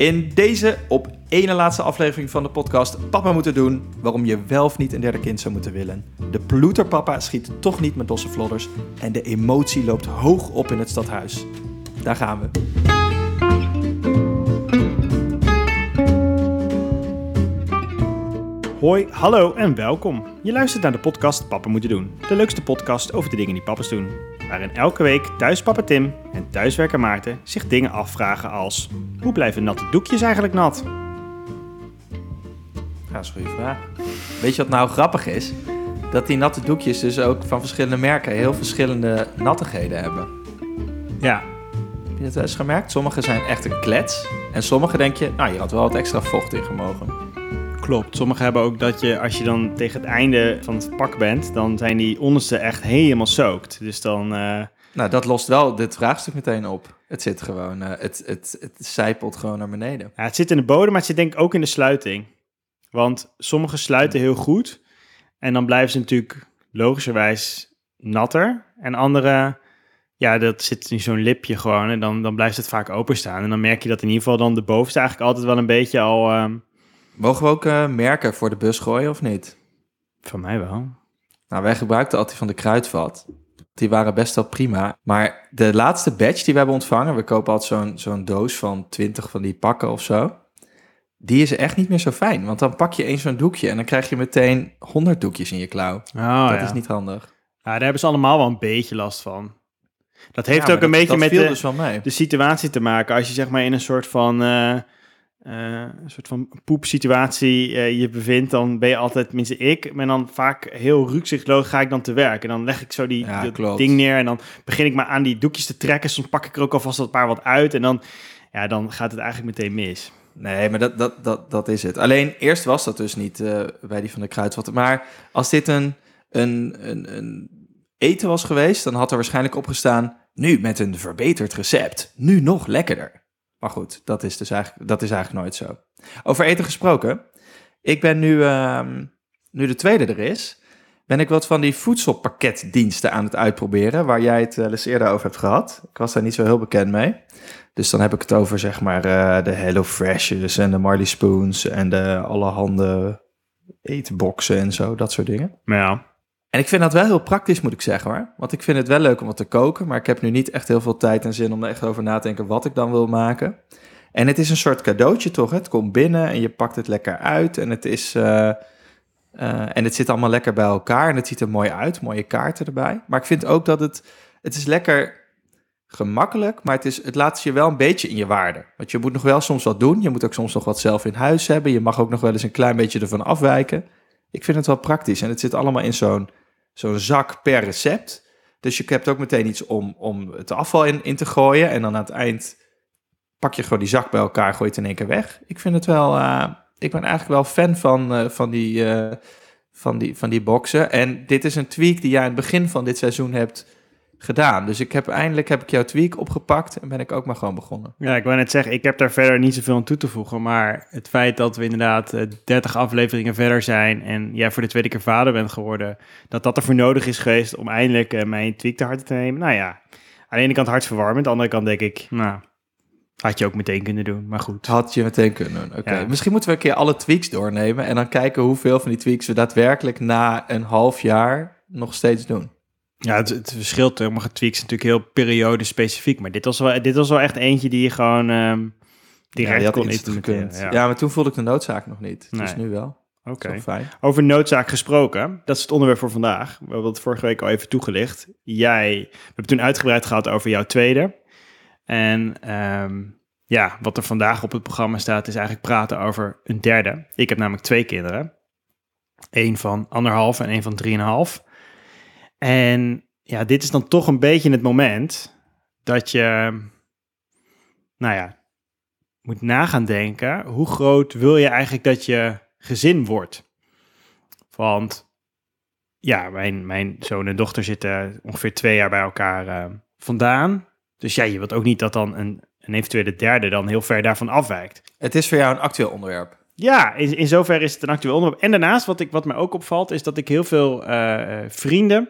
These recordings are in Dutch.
In deze op ene laatste aflevering van de podcast Papa moeten doen, waarom je wel of niet een derde kind zou moeten willen. De ploeterpapa schiet toch niet met losse vlodders en de emotie loopt hoog op in het stadhuis. Daar gaan we. Hoi, hallo en welkom. Je luistert naar de podcast Papa moeten doen. De leukste podcast over de dingen die papa's doen. Waarin elke week thuispapa Tim en thuiswerker Maarten zich dingen afvragen als... Hoe blijven natte doekjes eigenlijk nat? Ja, dat is een goede vraag. Weet je wat nou grappig is? Dat die natte doekjes dus ook van verschillende merken heel verschillende nattigheden hebben. Ja, Heb je dat wel eens gemerkt? Sommige zijn echt een klets. En sommige denk je, nou, hier had wel wat extra vocht in gemogen. Klopt. Sommigen hebben ook dat je, als je dan tegen het einde van het pak bent... dan zijn die onderste echt helemaal soakt. Dus dan... eh, Nou, dat lost wel dit vraagstuk meteen op. Het zit gewoon, eh, het, het, het zijpelt gewoon naar beneden. Ja, het zit in de bodem, maar het zit denk ik ook in de sluiting. Want sommige sluiten heel goed. En dan blijven ze natuurlijk logischerwijs natter. En andere, ja, dat zit in zo'n lipje gewoon. En dan, dan blijft het vaak openstaan. En dan merk je dat in ieder geval dan de bovenste eigenlijk altijd wel een beetje al... ehm, Mogen we ook eh, merken voor de bus gooien of niet? van mij wel. Nou, wij gebruikten altijd van de kruidvat. Die waren best wel prima. Maar de laatste batch die we hebben ontvangen, we kopen altijd zo'n zo'n doos van 20 van die pakken of zo. Die is echt niet meer zo fijn. Want dan pak je één zo'n doekje en dan krijg je meteen 100 doekjes in je klauw. Oh, dat ja. is niet handig. ja, daar hebben ze allemaal wel een beetje last van. Dat heeft Ja, ook een dat- beetje dat met de, dus de situatie te maken. Als je zeg maar in een soort van, eh, eh, een soort van poepsituatie eh, je bevindt, dan ben je altijd, tenminste ik, ben dan vaak heel rukzichtloos ga ik dan te werk. En dan leg ik zo die Ja, dat klopt. ding neer en dan begin ik maar aan die doekjes te trekken. Soms pak ik er ook alvast een paar wat uit en dan, ja, dan gaat het eigenlijk meteen mis. Nee, maar dat, dat, dat, dat is het. Alleen eerst was dat dus niet eh, bij die van de kruidvat. Maar als dit een, een, een, een eten was geweest, dan had er waarschijnlijk opgestaan... nu met een verbeterd recept, nu nog lekkerder. Maar goed, dat is dus eigenlijk, dat is eigenlijk nooit zo. Over eten gesproken. Ik ben nu, ehm, nu de tweede er is... ben ik wat van die voedselpakketdiensten aan het uitproberen... waar jij het wel eens eerder over hebt gehad. Ik was daar niet zo heel bekend mee. Dus dan heb ik het over zeg maar eh, de Hello Freshes en de Marley Spoons en de allerhande eetboxen en zo, dat soort dingen. Ja, En ik vind dat wel heel praktisch, moet ik zeggen hoor. Want ik vind het wel leuk om wat te koken, maar ik heb nu niet echt heel veel tijd en zin om er echt over na te denken wat ik dan wil maken. En het is een soort cadeautje toch? Het komt binnen en je pakt het lekker uit en het is... eh, eh, en het zit allemaal lekker bij elkaar en het ziet er mooi uit, mooie kaarten erbij. Maar ik vind ook dat het, het is lekker gemakkelijk, maar het, is, het laat je wel een beetje in je waarde. Want je moet nog wel soms wat doen, je moet ook soms nog wat zelf in huis hebben. Je mag ook nog wel eens een klein beetje ervan afwijken. Ik vind het wel praktisch en het zit allemaal in zo'n zo'n zak per recept. Dus je hebt ook meteen iets om, om het afval in, in te gooien. En dan aan het eind pak je gewoon die zak bij elkaar, gooi het in één keer weg. Ik vind het wel, eh, ik ben eigenlijk wel fan van, eh, van, die, eh, van, die, van die boxen. En dit is een tweak die jij aan het begin van dit seizoen hebt gedaan. Dus ik heb eindelijk heb ik jouw tweak opgepakt en ben ik ook maar gewoon begonnen. Ja, ik wou net zeggen, ik heb daar verder niet zoveel aan toe te voegen. Maar het feit dat we inderdaad eh, 30 afleveringen verder zijn en jij voor de tweede keer vader bent geworden, dat dat ervoor nodig is geweest om eindelijk eh, mijn tweak te harte te nemen. Nou ja, aan de ene kant hartverwarmend, aan de andere kant denk ik, nou, had je ook meteen kunnen doen. Maar goed. Had je meteen kunnen doen. Oké, Ja. Misschien moeten we een keer alle tweaks doornemen en dan kijken hoeveel van die tweaks we daadwerkelijk na een half jaar nog steeds doen. Ja, het, het verschilt. Sommige tweaks natuurlijk heel periode specifiek. Maar dit was wel, dit was wel echt eentje die je gewoon ehm direct ja, kon implementeren. Ja. Ja. maar toen voelde ik de noodzaak nog niet. Dus nu wel. Oké. Fijn. Over noodzaak gesproken, dat is het onderwerp voor vandaag. We hebben het vorige week al even toegelicht. Jij, we hebben toen uitgebreid gehad over jouw tweede. En ehm, ja, wat er vandaag op het programma staat, is eigenlijk praten over een derde. Ik heb namelijk twee kinderen. Eén van anderhalf en één van drieënhalf. En ja, dit is dan toch een beetje het moment dat je, nou ja, moet nagaan denken. Hoe groot wil je eigenlijk dat je gezin wordt? Want ja, mijn, mijn zoon en dochter zitten ongeveer twee jaar bij elkaar eh, vandaan. Dus ja, je wilt ook niet dat dan een, een eventuele derde dan heel ver daarvan afwijkt. Het is voor jou een actueel onderwerp. Ja, in, in zoverre is het een actueel onderwerp. En daarnaast, wat, ik, wat mij ook opvalt, is dat ik heel veel eh, eh, vrienden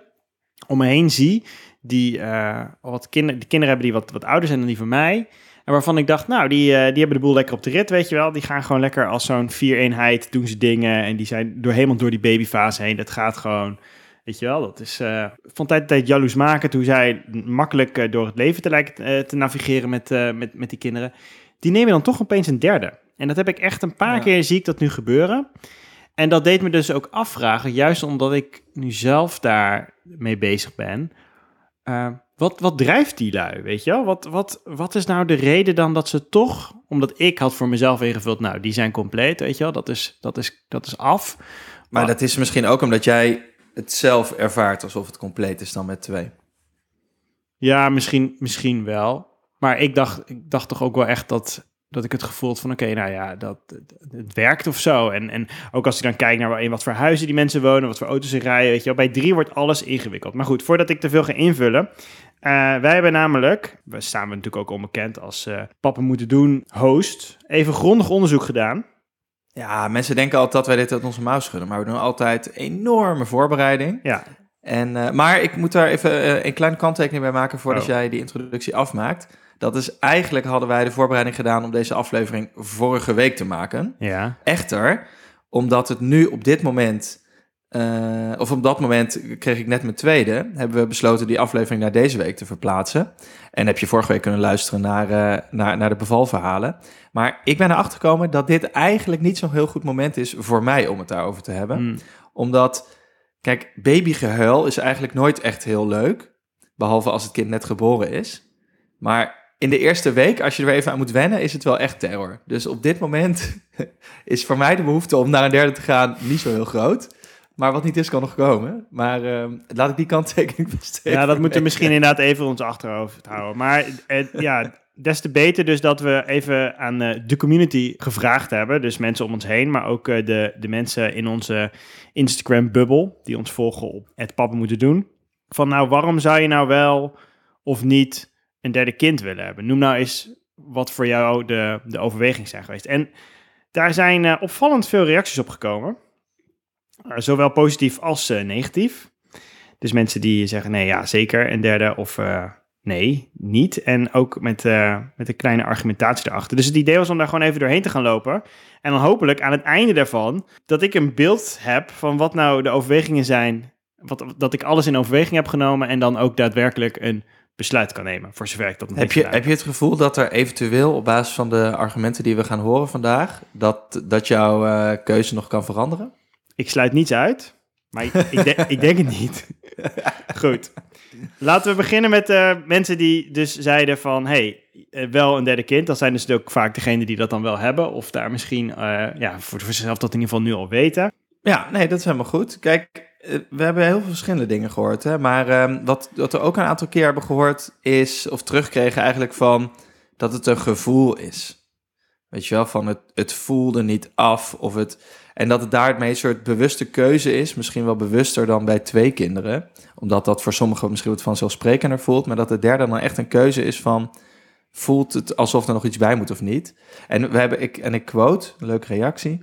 om me heen zie die, eh, wat kinder, die kinderen hebben die wat, wat ouder zijn dan die van mij. En waarvan ik dacht, nou, die, eh, die hebben de boel lekker op de rit, weet je wel. Die gaan gewoon lekker als zo'n vier-eenheid, doen ze dingen. En die zijn door helemaal door die babyfase heen. Dat gaat gewoon, weet je wel. Dat is uh, van tijd tot tijd jaloers maken. Hoe zij makkelijk door het leven te lijken te navigeren met, met, met die kinderen. Die nemen dan toch opeens een derde. En dat heb ik echt een paar ja. keer, zie ik dat nu gebeuren. En dat deed me dus ook afvragen, juist omdat ik nu zelf daar mee bezig ben. Uh, wat, wat drijft die lui, weet je wel? Wat, wat, wat is nou de reden dan dat ze toch... Omdat ik had voor mezelf ingevuld, nou, die zijn compleet, weet je wel? Dat is, dat is, dat is af. Maar dat is misschien ook omdat jij het zelf ervaart alsof het compleet is dan met twee. Ja, misschien, misschien wel. Maar ik dacht, ik dacht toch ook wel echt dat dat ik het gevoel had van oké, nou ja, dat het, werkt of zo. En, en ook als je dan kijkt naar in wat voor huizen die mensen wonen, wat voor auto's ze rijden, weet je wel, bij drie wordt alles ingewikkeld. Maar goed, voordat ik te veel ga invullen, uh, wij hebben namelijk, we staan we natuurlijk ook onbekend als uh, Pappen Moeten Doen host, even grondig onderzoek gedaan. Ja, mensen denken altijd dat wij dit uit onze mouw schudden, maar we doen altijd enorme voorbereiding. Ja. En, uh, maar ik moet daar even een kleine kanttekening bij maken voordat oh. jij die introductie afmaakt. Dat is eigenlijk hadden wij de voorbereiding gedaan om deze aflevering vorige week te maken. Ja. Echter, omdat het nu op dit moment, uh, of op dat moment kreeg ik net mijn tweede, hebben we besloten die aflevering naar deze week te verplaatsen. En heb je vorige week kunnen luisteren naar, uh, naar, naar de bevalverhalen. Maar ik ben erachter gekomen dat dit eigenlijk niet zo'n heel goed moment is voor mij om het daarover te hebben. Mm. Omdat, kijk, babygehuil is eigenlijk nooit echt heel leuk. Behalve als het kind net geboren is. Maar in de eerste week, als je er weer even aan moet wennen, is het wel echt terror. Dus op dit moment is voor mij de behoefte om naar een derde te gaan niet zo heel groot. Maar wat niet is, kan nog komen. Maar uh, laat ik die kanttekening besteden. Ja, dat moeten we misschien inderdaad even ons achterhoofd houden. Maar uh, ja, des te beter dus dat we even aan uh, de community gevraagd hebben. Dus mensen om ons heen, maar ook eh, de, de mensen in onze Instagram-bubbel... die ons volgen op het Pappen Moeten Doen. Van nou, waarom zou je nou wel of niet een derde kind willen hebben. Noem nou eens wat voor jou de, de overweging zijn geweest. En daar zijn uh, opvallend veel reacties op gekomen. Uh, zowel positief als uh, negatief. Dus mensen die zeggen nee, ja, zeker een derde of nee, niet. En ook met, met een kleine argumentatie erachter. Dus het idee was om daar gewoon even doorheen te gaan lopen. En dan hopelijk aan het einde daarvan dat ik een beeld heb van wat nou de overwegingen zijn. Wat, dat ik alles in overweging heb genomen en dan ook daadwerkelijk een besluit kan nemen, voor zover ik dat heb je, heb je het gevoel dat er eventueel op basis van de argumenten die we gaan horen vandaag, dat, dat jouw uh, keuze nog kan veranderen? Ik sluit niets uit, maar ik, ik, de, ik denk het niet. Goed. Laten we beginnen met uh, mensen die dus zeiden van, hey, uh, wel een derde kind. Dat zijn dus ook vaak degenen die dat dan wel hebben, of daar misschien ja, voor, voor zichzelf dat in ieder geval nu al weten. Ja, nee, dat is helemaal goed. Kijk, eh, we hebben heel veel verschillende dingen gehoord. Hè? Maar um, wat, wat we ook een aantal keer hebben gehoord is, of terugkregen eigenlijk van, dat het een gevoel is. Weet je wel, van het, het voelde niet af. Of het, en dat het daarmee een soort bewuste keuze is. Misschien wel bewuster dan bij twee kinderen. Omdat dat voor sommigen misschien wat vanzelfsprekender voelt. Maar dat de derde dan echt een keuze is van... Voelt het alsof er nog iets bij moet of niet? En we hebben, ik, en ik quote, een leuke reactie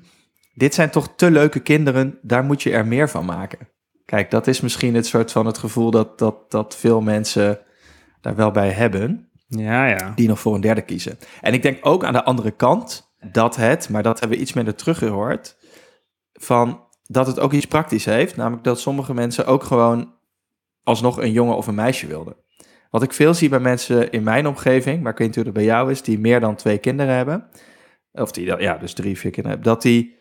dit zijn toch te leuke kinderen, daar moet je er meer van maken. Kijk, dat is misschien het soort van het gevoel dat, dat, dat veel mensen daar wel bij hebben. Ja, ja. Die nog voor een derde kiezen. En ik denk ook aan de andere kant dat het, maar dat hebben we iets minder teruggehoord, van dat het ook iets praktisch heeft. Namelijk dat sommige mensen ook gewoon alsnog een jongen of een meisje wilden. Wat ik veel zie bij mensen in mijn omgeving, maar ik weet niet hoe het bij jou is, die meer dan twee kinderen hebben. Of die, ja, dus drie, vier kinderen hebben. Dat die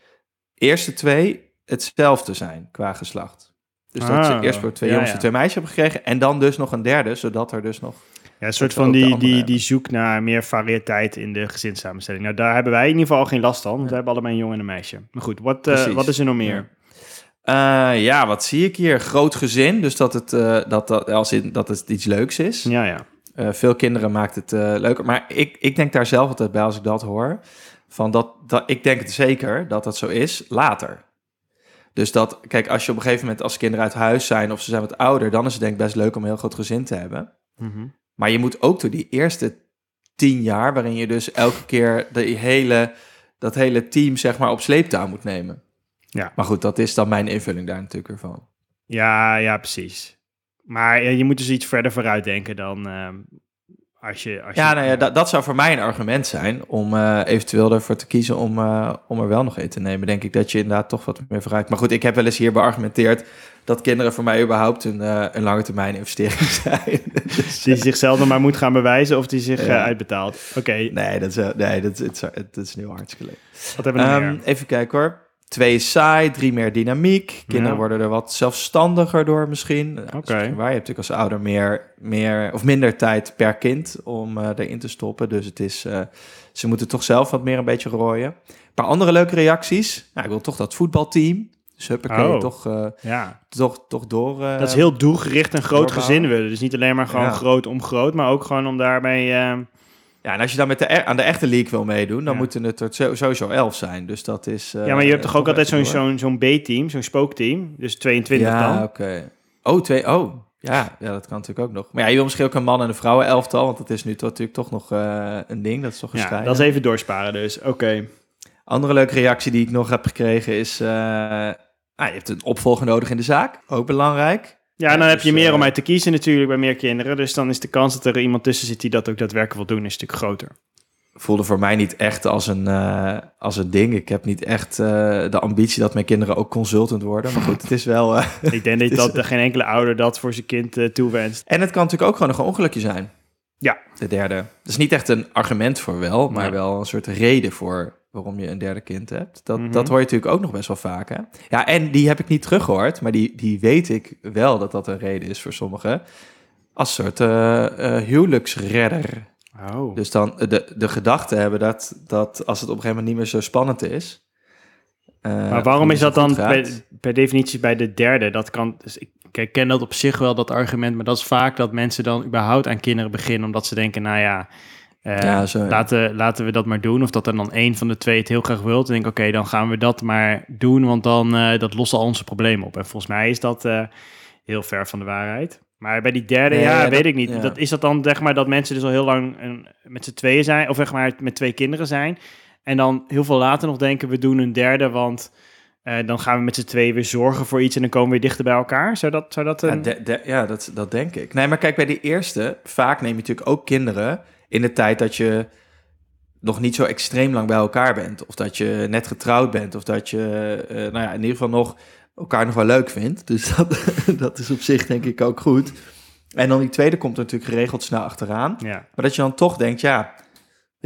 eerste twee hetzelfde zijn qua geslacht. Dus dat ze ah, eerst voor twee jongens en twee meisjes hebben gekregen. En dan dus nog een derde, zodat er dus nog... Ja, een soort van die, die, die zoek naar meer variëteit in de gezinssamenstelling. Nou, daar hebben wij in ieder geval geen last van. Want we hebben allebei een jongen en een meisje. Maar goed, wat, uh, wat is er nog meer? Ja. Uh, ja, wat zie ik hier? Groot gezin, dus dat het, uh, dat, dat, als in, dat het iets leuks is. Ja, ja. veel kinderen maakt het leuker. Maar ik, ik denk daar zelf altijd bij als ik dat hoor. Van dat, dat, ik denk het zeker dat dat zo is later. Dus dat, kijk, als je op een gegeven moment als kinderen uit huis zijn of ze zijn wat ouder, dan is het denk ik best leuk om een heel groot gezin te hebben. Mhm. Maar je moet ook door die eerste tien jaar, waarin je dus elke keer de hele, dat hele team zeg maar op sleeptouw moet nemen. Ja. Maar goed, dat is dan mijn invulling daar natuurlijk ervan. Ja, ja, precies. Maar je moet dus iets verder vooruit denken dan, uh, Als je, als Ja, je, nou ja, dat, dat zou voor mij een argument zijn om eh, eventueel ervoor te kiezen om, eh, om er wel nog een te nemen. Denk ik dat je inderdaad toch wat meer vooruit. Maar goed, ik heb wel eens hier beargumenteerd dat kinderen voor mij überhaupt een, eh, een lange termijn investering zijn. dus, die zichzelf nog maar moet gaan bewijzen of die zich Ja. eh, uitbetaalt. Oké, nee, dat is, nee dat, is- het, is- het is nu hartstikke leuk. wat hebben we Ehm, even kijken hoor. Twee is saai, drie meer dynamiek. Kinderen Ja. worden er wat zelfstandiger door misschien. Nou, Oké. waar. Je hebt natuurlijk als ouder meer, meer of minder tijd per kind om eh, erin te stoppen. Dus het is, eh, ze moeten toch zelf wat meer een beetje rooien. Een paar andere leuke reacties. Nou, ik wil toch dat voetbalteam. Dus huppakee, Oh. toch, eh, Ja, toch, toch door. dat is heel doelgericht en groot doorbouwen. gezin willen. Dus niet alleen maar gewoon Ja. groot om groot, maar ook gewoon om daarmee... Ja, en als je dan met de, e- aan de echte league wil meedoen, dan Ja. moeten het er sowieso elf zijn. Dus dat is... eh, ja, maar je hebt toch ook altijd zo'n zo'n zo'n B-team, zo'n spookteam. Dus 22 ja, dan. oké. Oh, twee. Oh, ja, ja, dat kan natuurlijk ook nog. Maar ja, je wil misschien ook een man en een vrouwen elftal, want dat is nu toch, natuurlijk toch nog eh, een ding. Dat is toch een Ja, dat is even doorsparen dus. Oké. Andere leuke reactie die ik nog heb gekregen is... eh, ah, je hebt een opvolger nodig in de zaak. Ook belangrijk. Ja, en dan heb je dus, meer eh, om uit te kiezen natuurlijk bij meer kinderen. Dus dan is de kans dat er iemand tussen zit die dat ook daadwerkelijk wil doen, is natuurlijk groter. Voelde voor mij niet echt als een, eh, als een ding. Ik heb niet echt eh, de ambitie dat mijn kinderen ook consultant worden. Maar goed, het is wel... eh, Ik denk dat, is- dat geen enkele ouder dat voor zijn kind eh, toewenst. En het kan natuurlijk ook gewoon nog een ongelukje zijn. Ja. De derde. Dat is niet echt een argument voor wel, maar wel een soort reden voor waarom je een derde kind hebt. Dat, Mhm. dat hoor je natuurlijk ook nog best wel vaak. Hè? Ja, en die heb ik niet teruggehoord, maar die, die weet ik wel dat dat een reden is voor sommigen. Als soort eh, eh, huwelijksredder. Oh. Dus dan de, de gedachte hebben dat, dat als het op een gegeven moment niet meer zo spannend is. eh, maar waarom is dat dan per, per definitie bij de derde? Dat kan, dus ik, ik ken dat op zich wel, dat argument. Maar dat is vaak dat mensen dan überhaupt aan kinderen beginnen. Omdat ze denken, nou ja, eh, Ja, zo, ja. laten, laten we dat maar doen. Of dat er dan één van de twee het heel graag wil. Dan denk ik, oké, dan gaan we dat maar doen. Want dan eh, dat lost al onze problemen op. En volgens mij is dat eh, heel ver van de waarheid. Maar bij die derde, Nee, ja, ja, weet dat- ik niet. Dat, is dat dan zeg maar dat mensen dus al heel lang een, met z'n tweeën zijn, of zeg maar met twee kinderen zijn. En dan heel veel later nog denken, we doen een derde, want dan gaan we met z'n tweeën weer zorgen voor iets en dan komen we weer dichter bij elkaar. Zou dat, zou dat Ja, een... de- de- ja dat, dat denk ik. Nee, maar kijk, bij die eerste, vaak neem je natuurlijk ook kinderen in de tijd dat je nog niet zo extreem lang bij elkaar bent. Of dat je net getrouwd bent. Of dat je, eh, nou ja, in ieder geval nog elkaar nog wel leuk vindt. Dus dat, dat is op zich denk ik ook goed. En dan die tweede komt natuurlijk geregeld snel achteraan. Ja, Maar dat je dan toch denkt, ja,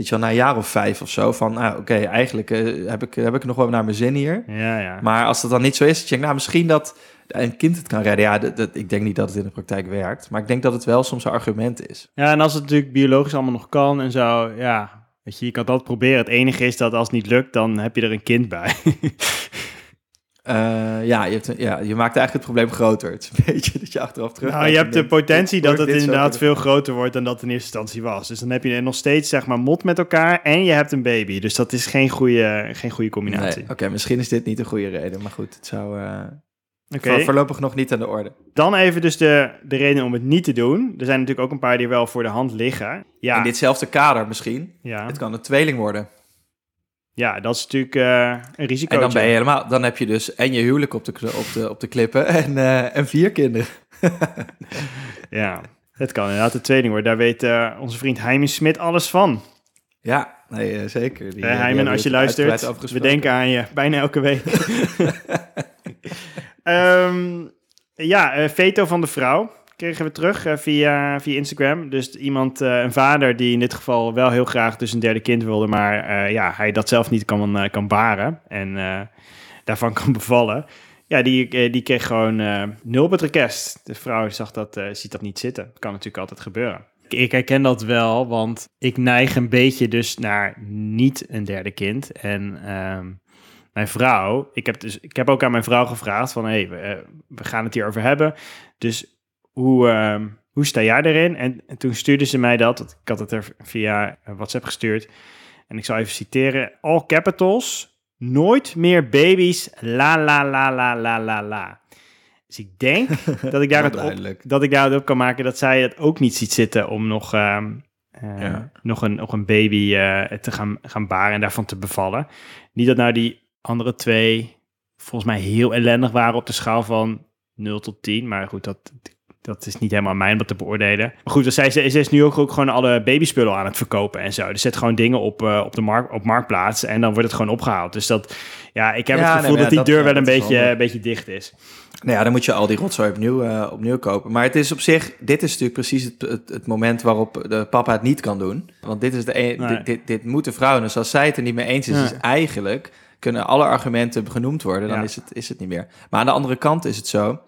weet je wel, na een jaar of vijf of zo, van, nou, oké, eigenlijk eh, heb, ik, heb ik nog wel naar mijn zin hier. ja, ja. Maar als dat dan niet zo is, je denkt, nou, misschien dat een kind het kan redden. Ja, dat, dat- ik denk niet dat het in de praktijk werkt. Maar ik denk dat het wel soms een argument is. ja, en als het natuurlijk biologisch allemaal nog kan en zo, ja... Weet je, je kan dat proberen. Het enige is dat als het niet lukt, dan heb je er een kind bij. Eh, ja, je hebt een- ja, je maakt eigenlijk het probleem groter. Het is een beetje dat je achteraf terug Nou, je hebt de potentie dat het inderdaad veel groter wordt dan dat in eerste instantie was. Dus dan heb je nog steeds zeg maar mot met elkaar en je hebt een baby. Dus dat is geen goede, geen goede combinatie. Nee, Oké, misschien is dit niet een goede reden. Maar goed, het zou eh, voorlopig nog niet aan de orde. dan even dus de, de reden om het niet te doen. Er zijn natuurlijk ook een paar die wel voor de hand liggen. Ja, In ditzelfde kader misschien. ja. Het kan een tweeling worden. Ja dat is natuurlijk eh, een risico. En dan ben je helemaal, dan heb je dus en je huwelijk op de, op de, op de klippen en, eh, en vier kinderen. Ja, het kan inderdaad een tweeling worden. Daar weet eh, onze vriend Heimen Smit alles van. Ja, nee, zeker. Die, als je luistert, we denken aan je bijna elke week. Ehm, ja, veto van de vrouw kregen we terug eh, via, via Instagram. Dus iemand, eh, een vader die in dit geval wel heel graag dus een derde kind wilde, maar eh, ja, hij dat zelf niet kan, kan baren en daarvan kan bevallen. Ja, die, die kreeg gewoon nul op het. De vrouw zag dat, ziet dat niet zitten. Kan natuurlijk altijd gebeuren. Ik- herken dat wel, want ik neig een beetje dus naar niet een derde kind. En ehm, mijn vrouw, ik heb, dus, ik heb ook aan mijn vrouw gevraagd van, hé, hey, we, gaan het hierover hebben. Dus hoe, ehm, hoe sta jij erin? En, en toen stuurde ze mij dat, ik had het er via eh, WhatsApp gestuurd. En ik zal even citeren, all capitals, nooit meer baby's, la la la la la la la. Dus ik denk dat ik daar het op, dat ik daaruit op kan maken dat zij het ook niet ziet zitten om nog, ehm, eh, Ja. nog, een, nog een baby eh, te gaan, gaan baren en daarvan te bevallen. Niet dat nou die andere twee volgens mij heel ellendig waren op de schaal van 0 tot 10. Maar goed, dat, dat is niet helemaal mijn om dat te beoordelen. Maar goed, dus zij, zij is nu ook, ook gewoon alle babyspullen aan het verkopen en zo. Dus zet gewoon dingen op, uh, op de markt, op marktplaats en dan wordt het gewoon opgehaald. Dus dat, ja, ik heb Ja, het gevoel dat die deur ja, wel een beetje, wel- een beetje dicht is. Nou ja, dan moet je al die rotzooi opnieuw, eh, opnieuw kopen. Maar het is op zich, dit is natuurlijk precies het, het, het moment waarop de papa het niet kan doen. Want dit, is de Nee. dit, dit, dit moeten vrouwen. Dus als zij het er niet mee eens is, is eigenlijk kunnen alle argumenten genoemd worden. Dan Ja. is, het, is het niet meer. Maar aan de andere kant is het zo.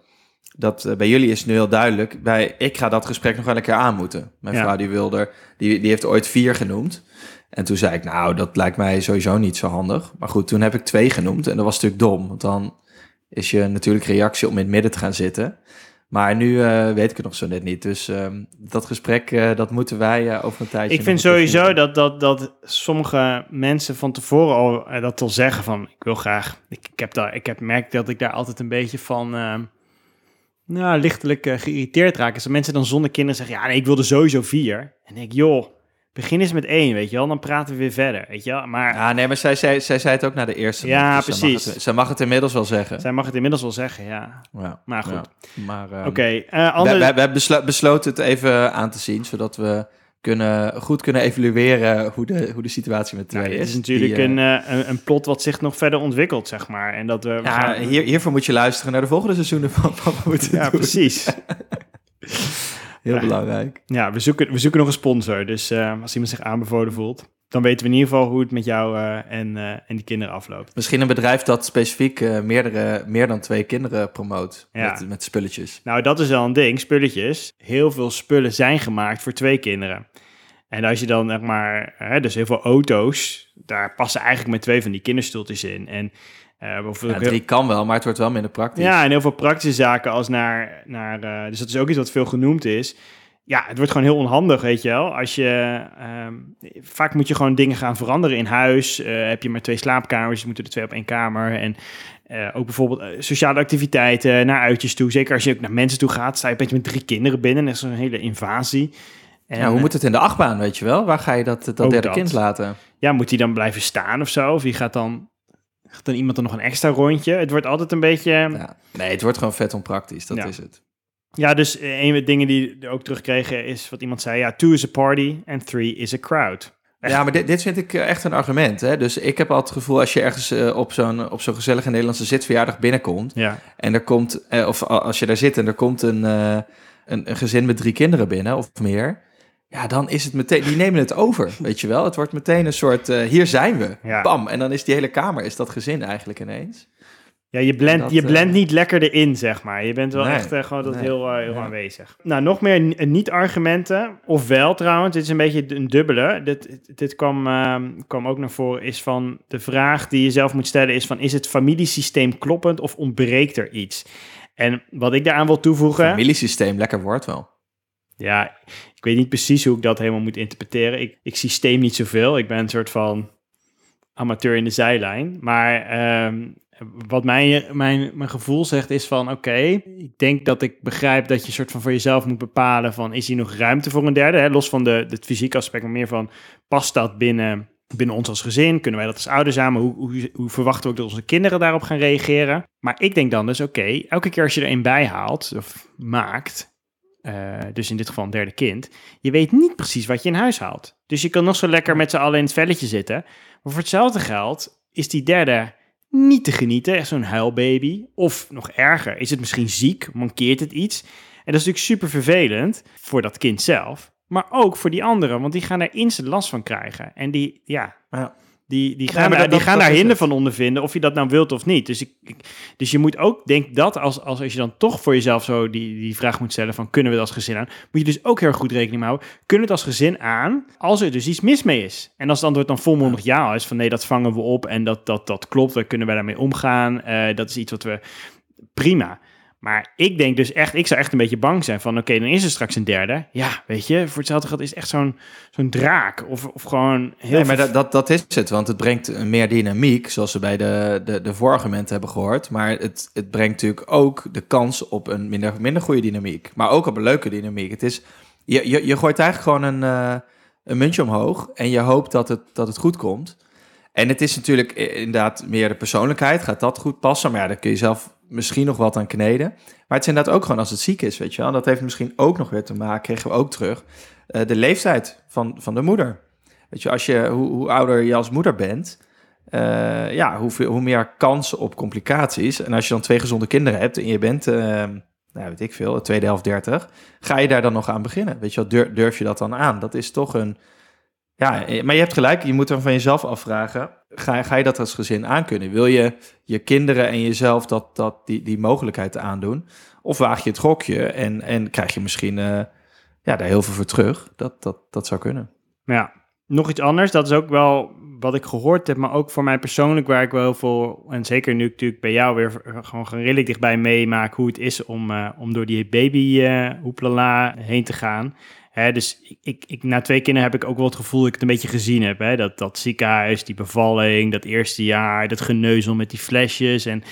Dat eh, bij jullie is nu heel duidelijk. Bij, ik ga dat gesprek nog wel een keer aan moeten. Mijn Ja. vrouw die wilde, er- die, die heeft ooit vier genoemd. En toen zei ik, nou, dat lijkt mij sowieso niet zo handig. Maar goed, toen heb ik twee genoemd. En dat was natuurlijk dom. Want dan is je natuurlijk reactie om in het midden te gaan zitten. Maar nu eh, weet ik het nog zo net niet. Dus ehm, dat gesprek, eh, dat moeten wij over een tijdje... Ik vind sowieso dat, dat, dat sommige mensen van tevoren al dat al zeggen van ik wil graag. Ik, ik heb daar, ik heb merkt dat ik daar altijd een beetje van ehm, nou, lichtelijk eh, geïrriteerd raak. Als mensen dan zonder kinderen zeggen, ja, nee, ik wilde sowieso vier. En ik, joh, begin eens met één, weet je wel. Dan praten we weer verder, weet je wel. Maar Ja, nee, maar zij, zij, zij zei het ook naar de eerste. Ja, dus zij mag precies. het- Zij mag het inmiddels wel zeggen. zij mag het inmiddels wel zeggen, ja. Ja, Maar goed. ja. Maar, ehm, Oké, eh, we, andere... we, we hebben beslo- besloten het even aan te zien, zodat we kunnen, goed kunnen evalueren hoe de, hoe de situatie met twee nou, dit is. is natuurlijk Die, eh, een, eh, een, een plot wat zich nog verder ontwikkelt, zeg maar. En dat we, Ja, gaan- hier, hiervoor moet je luisteren naar de volgende seizoenen van moeten ja doen. precies. Heel Ja. belangrijk. Ja, we zoeken, we zoeken nog een sponsor. Dus eh, als iemand zich aanbevolen voelt, dan weten we in ieder geval hoe het met jou eh, en, eh, en die kinderen afloopt. Misschien een bedrijf dat specifiek eh, meerdere, meer dan twee kinderen promoot Ja. met, met spulletjes. Nou, dat is wel een ding, spulletjes. Heel veel spullen zijn gemaakt voor twee kinderen. En als je dan, zeg maar, hè, dus heel veel auto's, daar passen eigenlijk met twee van die kinderstoeltjes in. En, bijvoorbeeld Ja, drie kan wel, maar het wordt wel minder praktisch. Ja, en heel veel praktische zaken als naar, naar eh, dus dat is ook iets wat veel genoemd is. Ja, het wordt gewoon heel onhandig, weet je wel. Als je, ehm, vaak moet je gewoon dingen gaan veranderen in huis. Eh, heb je maar twee slaapkamers, je moet er twee op één kamer. En ook bijvoorbeeld sociale activiteiten, naar uitjes toe. Zeker als je ook naar mensen toe gaat, sta je een beetje met drie kinderen binnen. Dat is een hele invasie. En, Ja, hoe moet het in de achtbaan, weet je wel? Waar ga je dat, dat derde dat. kind laten? ja, moet die dan blijven staan of zo? Of wie gaat dan, gaat dan iemand er nog een extra rondje? Het wordt altijd een beetje... Ja. Nee, het wordt gewoon vet onpraktisch, dat Ja. is het. Ja, dus eh, een van de dingen die we ook terugkregen is wat iemand zei. Ja, two is a party and three is a crowd. Echt? Ja, maar dit, dit vind ik eh, echt een argument. Hè? Dus ik heb altijd het gevoel, als je ergens eh, op zo'n op zo'n gezellige Nederlandse zitverjaardag binnenkomt... Ja, en er komt, of als je daar zit en er komt een, een, een gezin met drie kinderen binnen of meer... Ja, dan is het meteen, die nemen het over, weet je wel. Het wordt meteen een soort, eh, hier zijn we, Ja. bam. En dan is die hele kamer, is dat gezin eigenlijk ineens. ja je blendt Dat, je eh, blendt niet lekker erin, zeg maar. Je bent wel Nee, echt eh, gewoon dat nee. heel, heel Ja. aanwezig. Nou, nog meer niet-argumenten. Ofwel trouwens, dit is een beetje een dubbele. Dit, dit kwam, ehm, kwam ook naar voren, is van de vraag die je zelf moet stellen is van... is het familiesysteem kloppend of ontbreekt er iets? En wat ik daaraan wil toevoegen... Familiesysteem, lekker woord wel. Ja, ik weet niet precies hoe ik dat helemaal moet interpreteren. Ik, ik systeem niet zoveel. Ik ben een soort van amateur in de zijlijn. Maar ehm, wat mijn, mijn, mijn gevoel zegt is van... oké, ik denk dat ik begrijp dat je een soort van voor jezelf moet bepalen... van is hier nog ruimte voor een derde? Hè? Los van de, het fysieke aspect, maar meer van... past dat binnen, binnen ons als gezin? Kunnen wij dat als ouders samen? Hoe, hoe, verwachten we ook dat onze kinderen daarop gaan reageren? Maar ik denk dan dus, oké, elke keer als je er een bij haalt of maakt... eh, dus in dit geval een derde kind, je weet niet precies wat je in huis haalt. Dus je kan nog zo lekker met z'n allen in het velletje zitten. Maar voor hetzelfde geld is die derde niet te genieten, echt zo'n huilbaby. Of nog erger, is het misschien ziek, mankeert het iets. En dat is natuurlijk super vervelend voor dat kind zelf, maar ook voor die anderen, want die gaan er instant last van krijgen. En die, ja, Ja. Die, die gaan, daar, dat- die gaan dat daar hinder van ondervinden, of je dat nou wilt of niet. Dus, ik, ik- dus je moet ook, denk dat, als, als, als je dan toch voor jezelf zo die, die vraag moet stellen van kunnen we het als gezin aan, moet je dus ook heel erg goed rekening houden. Kunnen we het als gezin aan als er dus iets mis mee is? En als het antwoord dan volmondig ja is, van nee, dat vangen we op en dat, dat, dat klopt, daar kunnen wij daarmee omgaan. eh, dat is iets wat we, prima. Maar ik denk dus echt, ik zou echt een beetje bang zijn van, oké, dan is er straks een derde. Ja, weet je, voor hetzelfde geld is het echt zo'n zo'n draak. Of, of gewoon heel Nee, maar dat, dat, dat is het, want het brengt meer dynamiek, zoals we bij de, de, de voorargumenten hebben gehoord. Maar het, het brengt natuurlijk ook de kans op een minder, minder goede dynamiek, maar ook op een leuke dynamiek. Het is, je, je, je gooit eigenlijk gewoon een, eh, een muntje omhoog en je hoopt dat het, dat het goed komt. En het is natuurlijk inderdaad meer de persoonlijkheid. Gaat dat goed passen? Maar ja, daar kun je zelf misschien nog wat aan kneden. Maar het is inderdaad ook gewoon als het ziek is, weet je wel. Dat heeft misschien ook nog weer te maken, kregen we ook terug, uh, de leeftijd van, van de moeder. Weet je, als je, hoe, hoe ouder je als moeder bent, uh, ja, hoe, hoe meer kansen op complicaties. En als je dan twee gezonde kinderen hebt en je bent, uh, nou weet ik veel, tweede helft dertig, ga je daar dan nog aan beginnen? Weet je wel, durf, durf je dat dan aan? Dat is toch een, ja, maar je hebt gelijk, je moet dan van jezelf afvragen, ga, je dat als gezin aankunnen? Wil je je kinderen en jezelf dat, dat, die, die mogelijkheid aandoen? Of waag je het gokje en, en krijg je misschien uh, ja, daar heel veel voor terug? Dat, dat, dat zou kunnen. Ja, nog iets anders, dat is ook wel wat ik gehoord heb, maar ook voor mij persoonlijk, waar ik wel heel veel, en zeker nu ik natuurlijk bij jou weer gewoon redelijk dichtbij meemaak hoe het is om, uh, om door die baby heen te gaan. Hè, dus ik, ik, na twee kinderen heb ik ook wel het gevoel dat ik het een beetje gezien heb. Hè? Dat, dat ziekenhuis, die bevalling, dat eerste jaar, dat geneuzel met die flesjes en,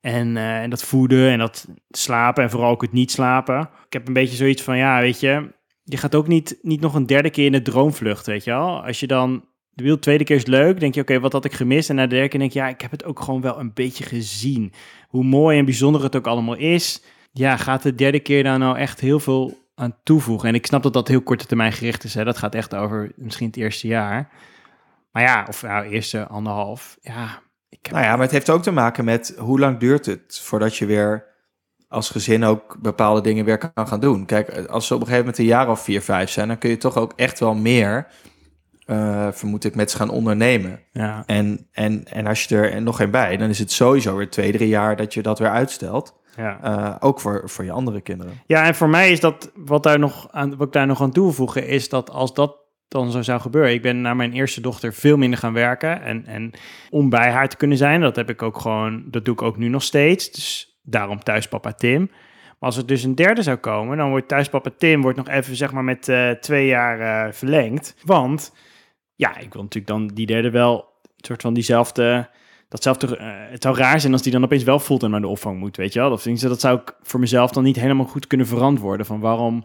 en, uh, en dat voeden en dat slapen en vooral ook het niet slapen. Ik heb een beetje zoiets van, ja, weet je, je gaat ook niet, niet nog een derde keer in de droomvlucht, weet je wel. Als je dan de tweede keer is leuk, denk je, oké, wat had ik gemist? En na de derde keer denk je, ja, ik heb het ook gewoon wel een beetje gezien. Hoe mooi en bijzonder het ook allemaal is. Ja, gaat de derde keer daar nou echt heel veel aan toevoegen? En ik snap dat dat heel korte termijn gericht is. Hè? Dat gaat echt over misschien het eerste jaar. Maar ja, of nou, eerste anderhalf. Ja, ik heb... Nou ja, maar het heeft ook te maken met hoe lang duurt het voordat je weer als gezin ook bepaalde dingen weer kan gaan doen. Kijk, als ze op een gegeven moment een jaar of vier, vijf zijn, dan kun je toch ook echt wel meer, uh, vermoed ik, met ze gaan ondernemen. Ja. En, en, en als je er nog geen bij, dan is het sowieso weer twee, drie jaar dat je dat weer uitstelt. Ja. Uh, ook voor, voor je andere kinderen. Ja, en voor mij is dat wat, daar nog aan, wat ik daar nog aan toevoegen, is dat als dat dan zo zou gebeuren. Ik ben naar mijn eerste dochter veel minder gaan werken. En, en om bij haar te kunnen zijn, dat heb ik ook gewoon, dat doe ik ook nu nog steeds. Dus daarom thuispapa Tim. Maar als er dus een derde zou komen, dan wordt thuispapa Tim wordt nog even zeg maar met uh, twee jaar uh, verlengd. Want ja, ik wil natuurlijk dan die derde wel een soort van diezelfde datzelfde, uh, het zou raar zijn als die dan opeens wel fulltime naar de opvang moet, weet je wel? Dat, dat zou ik voor mezelf dan niet helemaal goed kunnen verantwoorden. Van waarom,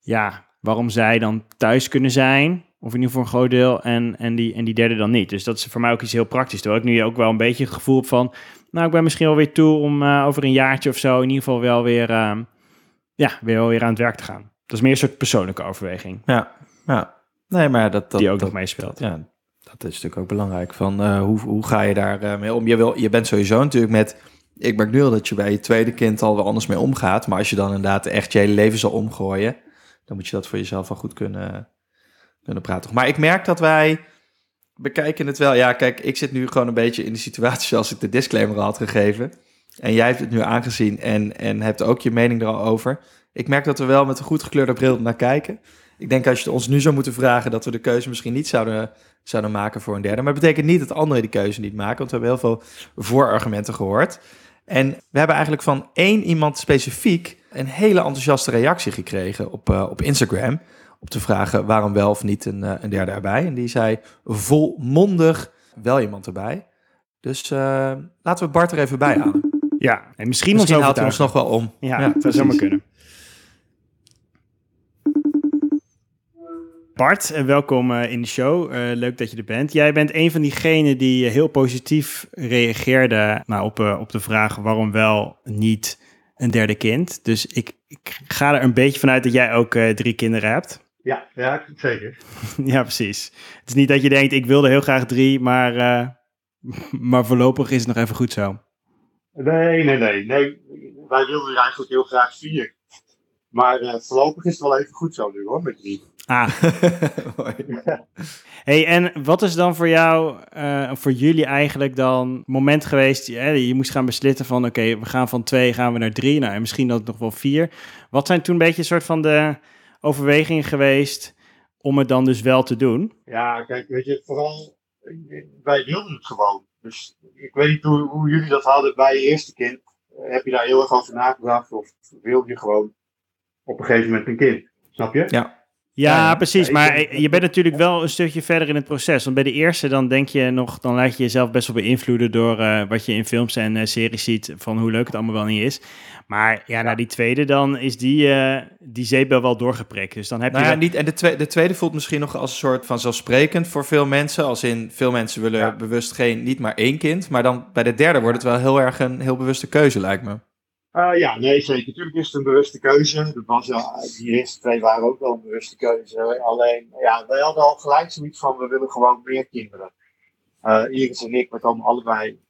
ja, waarom zij dan thuis kunnen zijn, of in ieder geval een groot deel, en, en, die, en die derde dan niet. Dus dat is voor mij ook iets heel praktisch. Terwijl ik nu ook wel een beetje het gevoel heb van, nou, ik ben misschien wel weer toe om uh, over een jaartje of zo in ieder geval wel weer, uh, ja, weer, weer aan het werk te gaan. Dat is meer een soort persoonlijke overweging. Ja, ja. Nee, maar dat... dat die ook dat, nog meespeelt. Ja, dat is natuurlijk ook belangrijk. Van, uh, hoe, hoe ga je daar uh, mee om? Je, wil, je bent sowieso natuurlijk met... Ik merk nu al dat je bij je tweede kind al wel anders mee omgaat. Maar als je dan inderdaad echt je hele leven zal omgooien... dan moet je dat voor jezelf wel goed kunnen, kunnen praten. Maar ik merk dat wij bekijken het wel. Ja, kijk, ik zit nu gewoon een beetje in de situatie zoals ik de disclaimer al had gegeven. En jij hebt het nu aangezien en, en hebt ook je mening er al over. Ik merk dat we wel met een goed gekleurde bril naar kijken. Ik denk als je ons nu zou moeten vragen dat we de keuze misschien niet zouden zouden maken voor een derde. Maar het betekent niet dat anderen die keuze niet maken, want we hebben heel veel voorargumenten gehoord. En we hebben eigenlijk van één iemand specifiek een hele enthousiaste reactie gekregen op, uh, op Instagram. Op te vragen waarom wel of niet een, uh, een derde erbij. En die zei volmondig wel iemand erbij. Dus uh, laten we Bart er even bij halen. Ja, en misschien, misschien haalt hij ons nog wel om. Ja, ja dat zou maar kunnen. Bart, en welkom uh, in de show. Uh, leuk dat je er bent. Jij bent een van diegenen die heel positief reageerde nou, op, uh, op de vraag waarom wel niet een derde kind. Dus ik, ik ga er een beetje vanuit dat jij ook drie kinderen hebt. Ja, ja zeker. ja, precies. Het is niet dat je denkt, ik wilde heel graag drie, maar, maar voorlopig is het nog even goed zo. Nee, nee, nee. nee. Wij wilden eigenlijk heel graag vier. Maar voorlopig is het wel even goed zo nu hoor, met drie. Ah. hey, en wat is dan voor jou, uh, voor jullie eigenlijk dan moment geweest? Je, je moest gaan beslissen van oké, we gaan van twee gaan we naar drie. Nou, en misschien dat nog wel vier. Wat zijn toen een beetje een soort van de overwegingen geweest om het dan dus wel te doen? Ja, kijk, weet je, vooral wij wilden het gewoon. Dus ik weet niet hoe, hoe jullie dat hadden bij je eerste kind. Heb je daar heel erg over nagedacht of wilde je gewoon op een gegeven moment een kind? Snap je? Ja. Ja, precies. Maar je bent natuurlijk wel een stukje verder in het proces. Want bij de eerste dan denk je nog, dan laat je jezelf best wel beïnvloeden door eh, wat je in films en eh, series ziet van hoe leuk het allemaal wel niet is. Maar ja, na die tweede dan is die, eh die zeepbel wel doorgeprikt. Dus dan heb Nou je ja, niet, en de, tweede, de tweede voelt misschien nog als een soort van zelfsprekend voor veel mensen. Als in, veel mensen willen Ja. bewust geen, niet maar één kind. Maar dan bij de derde wordt het wel heel erg een heel bewuste keuze, lijkt me. Eh, ja, nee, zeker. Natuurlijk is het een bewuste keuze. Dat was, ja, die eerste twee waren ook wel een bewuste keuze. Alleen, ja, wij hadden al gelijk zoiets van, we willen gewoon meer kinderen. Eh Iris en ik, we komen allebei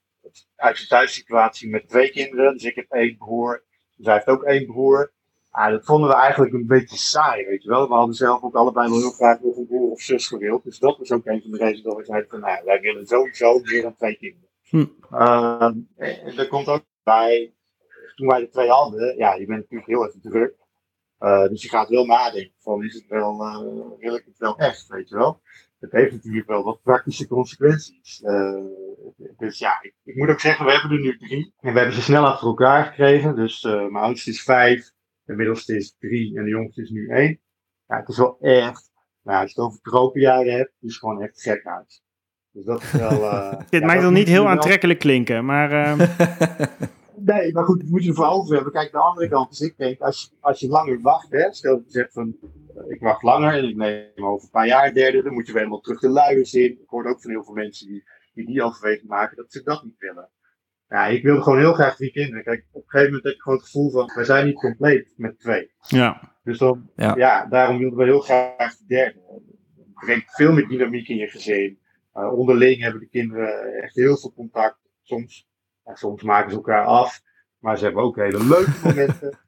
uit een thuissituatie met twee kinderen. Dus ik heb één broer, zij heeft ook één broer. Ah, dat vonden we eigenlijk een beetje saai, weet je wel. We hadden zelf ook allebei wel heel graag nog een broer of zus gewild. Dus dat was ook een van de redenen dat we zeiden van, nou, wij willen sowieso meer dan twee kinderen. Hm. Ehm, en er komt ook bij, toen wij de twee hadden, ja, je bent natuurlijk heel even druk. Eh, dus je gaat wel nadenken van, is het wel, eh, wil ik het wel echt, weet je wel? Het heeft natuurlijk wel wat praktische consequenties. Eh, dus ja, ik, ik moet ook zeggen, we hebben er nu drie. En we hebben ze snel achter elkaar gekregen. Dus eh, mijn oudste is vijf, de middelste is drie en de jongste is nu één. Ja, het is wel echt, nou, als je het over tropenjaren hebt, het is gewoon echt gek uit. Dus dat is wel... eh, Dit ja, maakt het niet heel wel- aantrekkelijk klinken, maar eh, Nee, maar goed, dat moet je ervoor over hebben. Kijk, de andere kant is, ik denk, als, je- als je langer wacht, hè, stel dat je zegt van, eh, ik wacht langer en ik neem over een paar jaar een derde, dan moet je weer helemaal terug de luiers in. Ik hoor ook van heel veel mensen die die, die overweging maken, dat ze dat niet willen. Ja, ik wilde gewoon heel graag drie kinderen. Kijk, op een gegeven moment heb je gewoon het gevoel van, we zijn niet compleet met twee. ja. Dus dan, Ja. ja. daarom wilden we heel graag de derde. Het brengt veel meer dynamiek in je gezin. Uh, onderling hebben de kinderen echt heel veel contact. Soms, soms maken ze elkaar af, maar ze hebben ook hele leuke momenten.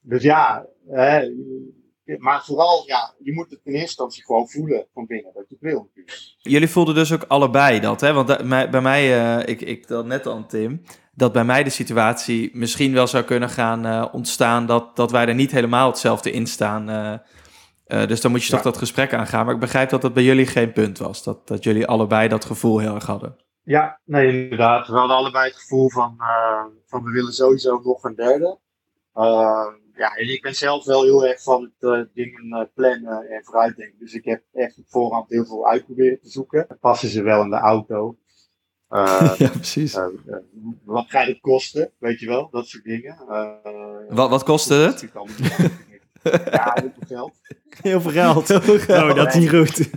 Dus ja, hè, maar vooral, ja, je moet het in eerste instantie gewoon voelen van binnen, dat je het wil natuurlijk. Jullie voelden dus ook allebei dat, hè? Want da- bij mij, eh, ik, ik dat net aan Tim, dat bij mij de situatie misschien wel zou kunnen gaan eh, ontstaan dat, dat wij er niet helemaal hetzelfde in staan. eh. Dus dan moet je toch Ja. dat gesprek aangaan. Maar ik begrijp dat dat bij jullie geen punt was. Dat, dat jullie allebei dat gevoel heel erg hadden. Ja, nee, inderdaad. We hadden allebei het gevoel van, uh, van we willen sowieso nog een derde. Uh, ja, en ik ben zelf wel heel erg van het uh, dingen plannen en vooruitdenken. Dus ik heb echt op voorhand heel veel uitproberen te zoeken. Passen ze wel in de auto? ja, precies. Uh, wat gaat het kosten? Weet je wel, dat soort dingen. wat, wat kostte het? ja, heel veel geld. Heel veel geld. Heel veel geld. Oh, dat is niet goed.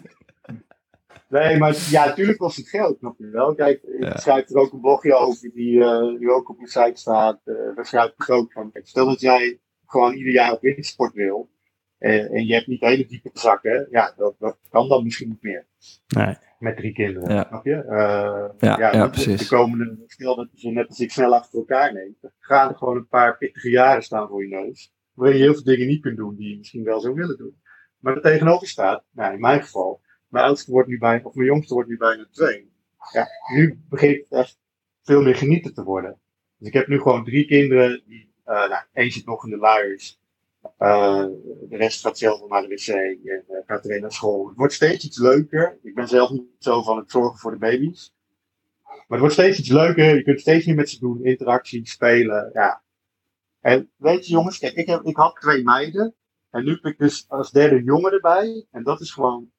Nee, maar ja, natuurlijk kost het geld, snap je wel. Kijk, ik ja. schrijf er ook een blogje over die uh, nu ook op mijn site staat. Uh, daar schrijf ik ook van. Stel dat jij gewoon ieder jaar op wintersport wil. En, en je hebt niet hele diepe zakken. Ja, dat, dat kan dan misschien niet meer. Nee. Met drie kinderen, ja. snap je? Uh, ja, ja, ja, de, precies. De komende, stel dat je net als ik snel achter elkaar neemt. Dan gaan er gewoon een paar pittige jaren staan voor je neus. Waarin je heel veel dingen niet kunt doen die je misschien wel zou willen doen. Maar er tegenover staat, nou in mijn geval, mijn oudste wordt nu bijna, of mijn jongste wordt nu bijna twee. Ja, nu begint het echt veel meer genieten te worden. Dus ik heb nu gewoon drie kinderen, die, uh, nou, één zit nog in de luiers. Uh, de rest gaat zelf naar de wc en uh, gaat er naar school. Het wordt steeds iets leuker. Ik ben zelf niet zo van het zorgen voor de baby's. Maar het wordt steeds iets leuker. Je kunt steeds meer met ze doen. Interactie, spelen. Ja. En weet je jongens, kijk, ik, heb, ik had twee meiden. En nu heb ik dus als derde jongen erbij. En dat is gewoon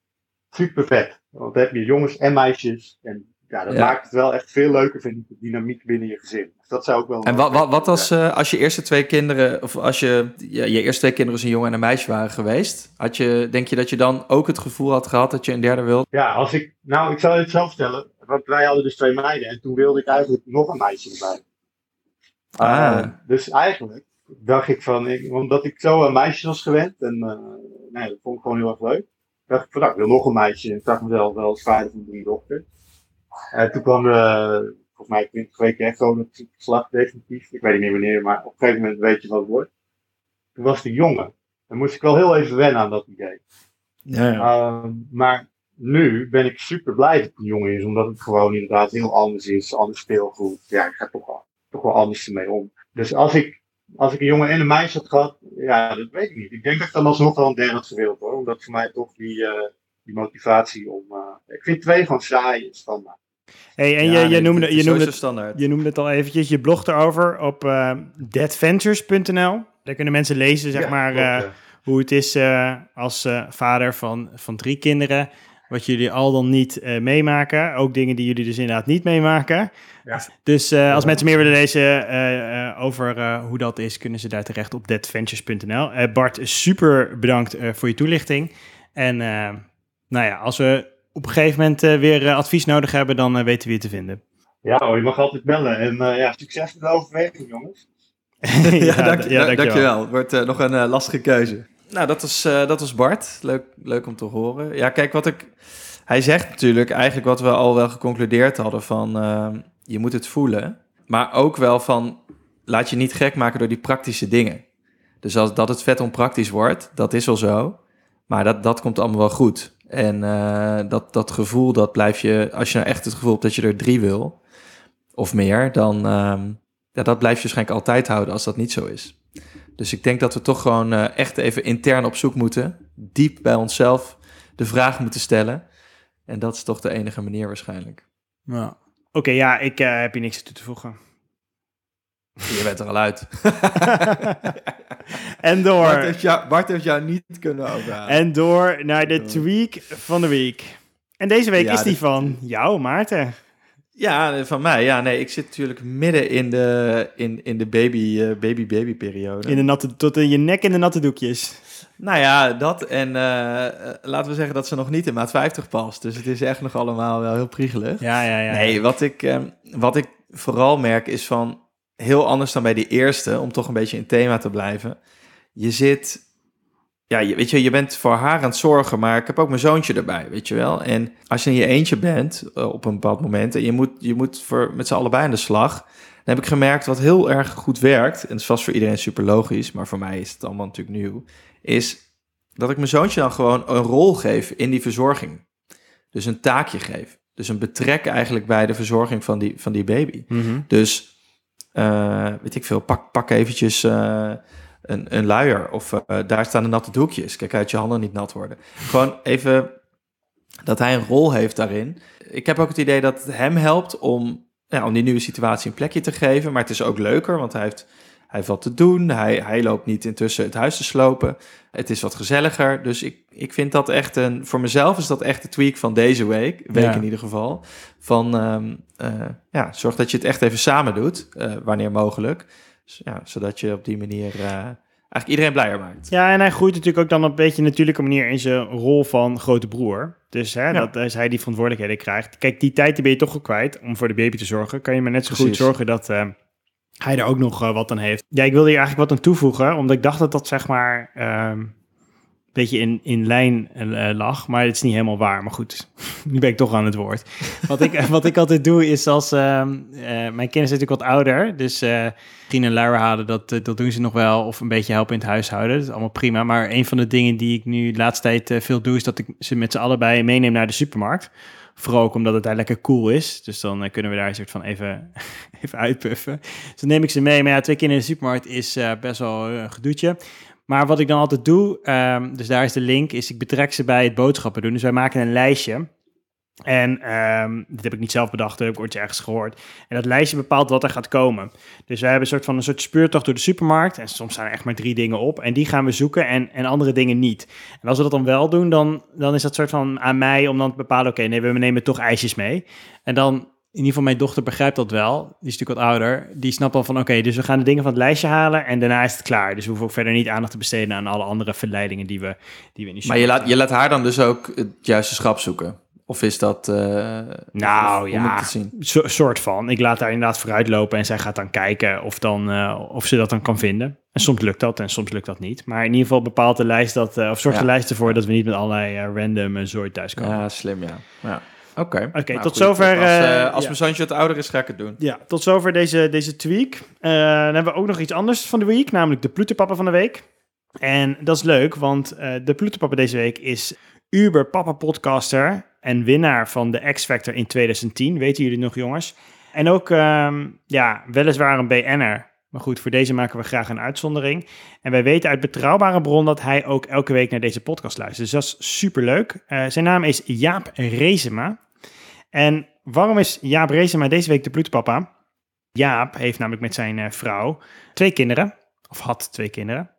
super vet. Want dan heb je jongens en meisjes. En ja, dat ja. maakt het wel echt veel leuker, vind ik, de dynamiek binnen je gezin. Dus dat zou ook wel... En wat, wat, wat als, uh, als je eerste twee kinderen, of als je, ja, je eerste twee kinderen als een jongen en een meisje waren geweest, had je, denk je dat je dan ook het gevoel had gehad dat je een derde wilde? Ja, als ik, nou, ik zal het zelf vertellen. Want wij hadden dus twee meiden en toen wilde ik eigenlijk nog een meisje erbij. Ah. Uh, dus eigenlijk dacht ik van, ik, omdat ik zo aan meisjes was gewend en uh, nee, dat vond ik gewoon heel erg leuk. Dacht ik van, nou, ik wil nog een meisje. En ik zag mezelf wel als vader van drie dochters. En toen kwam uh, volgens mij 20 weken echo, dat slag definitief. Ik weet niet meer wanneer, maar op een gegeven moment weet je wat het wordt. Toen was het een jongen. Dan moest ik wel heel even wennen aan dat idee. Ja, ja. Uh, maar nu ben ik super blij dat het een jongen is, omdat het gewoon inderdaad heel anders is, anders speelgoed. Ja, ik ga toch wel, toch wel anders ermee om. Dus als ik, als ik een jongen en een meisje had gehad, ja, dat weet ik niet. Ik denk dat ik dan alsnog wel een derde had gewild hoor, omdat voor mij toch die, uh, die motivatie om. Uh, ik vind twee van saai standaard. Hey, en Ja, je, je, nee, noemde, het je, noemde het, standaard. je noemde het al eventjes, je blogt erover op uh, deadventures.nl. Daar kunnen mensen lezen, zeg Ja, maar, uh, ja. hoe het is eh, als eh, vader van, van drie kinderen. Wat jullie al dan niet eh, meemaken. Ook dingen die jullie dus inderdaad niet meemaken. Ja. Dus eh, als mensen meer willen lezen eh, eh, over eh, hoe dat is, kunnen ze daar terecht op deadventures.nl. Eh, Bart, super bedankt eh, voor je toelichting. En eh, nou ja, als we op een gegeven moment eh, weer advies nodig hebben, dan weten we je te vinden. Ja hoor, je mag altijd bellen. En eh, ja, succes met de overweging, jongens. ja, dank, ja, dankjewel. Het wordt nog een lastige keuze. Nou, dat was, eh, dat was Bart. Leuk, leuk om te horen. Ja, kijk, wat ik... Hij zegt natuurlijk eigenlijk wat we al wel geconcludeerd hadden van... eh, je moet het voelen. Maar ook wel van... Laat je niet gek maken door die praktische dingen. Dus als dat het vet onpraktisch wordt, dat is wel zo. Maar dat, dat komt allemaal wel goed. En eh, dat, dat gevoel, dat blijf je... Als je nou echt het gevoel hebt dat je er drie wil... Of meer, dan... ehm, ja, dat blijf je waarschijnlijk altijd houden als dat niet zo is. Dus ik denk dat we toch gewoon eh, echt even intern op zoek moeten. Diep bij onszelf de vraag moeten stellen. En dat is toch de enige manier waarschijnlijk. Ja. Oké, ja, ik eh, heb hier niks toe te voegen. Je bent er al uit. en Bart door. heeft jou, Bart heeft jou niet kunnen overhalen. En door naar de tweak van de week. En deze week Ja, is die van jou, Maarten. Ja, van mij. Ja, nee, ik zit natuurlijk midden in de, in, in de baby, eh, baby, baby periode. In de natte, tot in je nek in de natte doekjes. Nou ja, dat en eh, eh, laten we zeggen dat ze nog niet in maat 50 past. Dus het is echt nog allemaal wel heel priegelig. Ja, ja, ja. Nee, wat ik, eh, wat ik vooral merk is van heel anders dan bij die eerste, om toch een beetje in thema te blijven. Je zit, ja, je, weet je, je bent voor haar aan het zorgen, maar ik heb ook mijn zoontje erbij, weet je wel. En als je in je eentje bent eh, op een bepaald moment en je moet, je moet voor, met z'n allebei aan de slag, dan heb ik gemerkt wat heel erg goed werkt, en het is vast voor iedereen super logisch, maar voor mij is het allemaal natuurlijk nieuw, is dat ik mijn zoontje dan gewoon een rol geef in die verzorging. Dus een taakje geef. Dus een betrek eigenlijk bij de verzorging van die, van die baby. Mhm. Dus, eh, weet ik veel, pak, pak eventjes eh, een, een luier. Of eh, daar staan de natte doekjes. Kijk uit je handen niet nat worden. Gewoon even dat hij een rol heeft daarin. Ik heb ook het idee dat het hem helpt om, ja, om die nieuwe situatie een plekje te geven. Maar het is ook leuker, want hij heeft, hij heeft wat te doen. Hij, hij loopt niet intussen het huis te slopen. Het is wat gezelliger. Dus ik, ik vind dat echt een... Voor mezelf is dat echt de tweak van deze week. Week Ja. in ieder geval. Van, ehm, eh, ja, zorg dat je het echt even samen doet. eh, wanneer mogelijk. Ja, zodat je op die manier eh, eigenlijk iedereen blijer maakt. Ja, en hij groeit natuurlijk ook dan op een beetje een natuurlijke manier in zijn rol van grote broer. Dus hè, Ja. dat als hij die verantwoordelijkheden krijgt. Kijk, die tijd die ben je toch al kwijt om voor de baby te zorgen. Kan je maar net zo goed zorgen dat eh, hij er ook nog eh, wat aan heeft. Ja, ik wilde hier eigenlijk wat aan toevoegen, omdat ik dacht dat dat zeg maar ehm, beetje in, in lijn eh, lag. Maar het is niet helemaal waar. Maar goed, nu ben ik toch aan het woord. Wat ik, wat ik altijd doe is als... ehm, eh, mijn kinderen zijn natuurlijk wat ouder. Dus Rien en luier halen, dat, dat doen ze nog wel. Of een beetje helpen in het huishouden. Dat is allemaal prima. Maar een van de dingen die ik nu de laatste tijd veel doe... is dat ik ze met z'n allebei meeneem naar de supermarkt. Vooral ook omdat het daar lekker cool is. Dus dan kunnen we daar een soort van even, even uitpuffen. Dus dan neem ik ze mee. Maar ja, twee kinderen in de supermarkt is best wel een gedoetje. Maar wat ik dan altijd doe, ehm, dus daar is de link, is ik betrek ze bij het boodschappen doen. Dus wij maken een lijstje. En ehm dit heb ik niet zelf bedacht, dat heb ik ooit ergens gehoord. En dat lijstje bepaalt wat er gaat komen. Dus wij hebben een soort van een soort speurtocht door de supermarkt. En soms staan er echt maar drie dingen op. En die gaan we zoeken en, en andere dingen niet. En als we dat dan wel doen, dan, dan is dat soort van aan mij om dan te bepalen... oké, nee, we nemen toch ijsjes mee. En dan, in ieder geval mijn dochter begrijpt dat wel. Die is natuurlijk wat ouder. Die snapt al van, oké, dus we gaan de dingen van het lijstje halen... en daarna is het klaar. Dus we hoeven ook verder niet aandacht te besteden... aan alle andere verleidingen die we, die we in die Maar je laat, je laat haar dan dus ook het juiste schap zoeken? Of is dat... eh, Nou, ja. So- soort van. Ik laat haar inderdaad vooruit lopen en zij gaat dan kijken of, dan, eh, of ze dat dan kan vinden. En soms lukt dat en soms lukt dat niet. Maar in ieder geval bepaalt de lijst dat, eh, of zorgt de lijst ervoor dat we niet met allerlei random zooi thuiskomen. Ja, slim, ja. ja. Oké. Oké, Nou, tot goed. zover, Als, eh, eh, als ja. mijn zoontje wat ouder is, ga ik het doen. Ja, tot zover deze, deze tweak. Eh, dan hebben we ook nog iets anders van de week, namelijk de Ploeterpapa van de week. En dat is leuk, want de Ploeterpapa deze week is Uber Papa Podcaster en winnaar van de X Factor in 2010. Weten jullie nog, jongens? En ook, ehm, ja, weliswaar een BN'er. Maar goed, voor deze maken we graag een uitzondering. En wij weten uit betrouwbare bron dat hij ook elke week naar deze podcast luistert. Dus dat is superleuk. Eh zijn naam is Jaap Rezema. En waarom is Jaap Rezema deze week de bloedpapa? Jaap heeft namelijk met zijn eh, vrouw twee kinderen. Of had twee kinderen.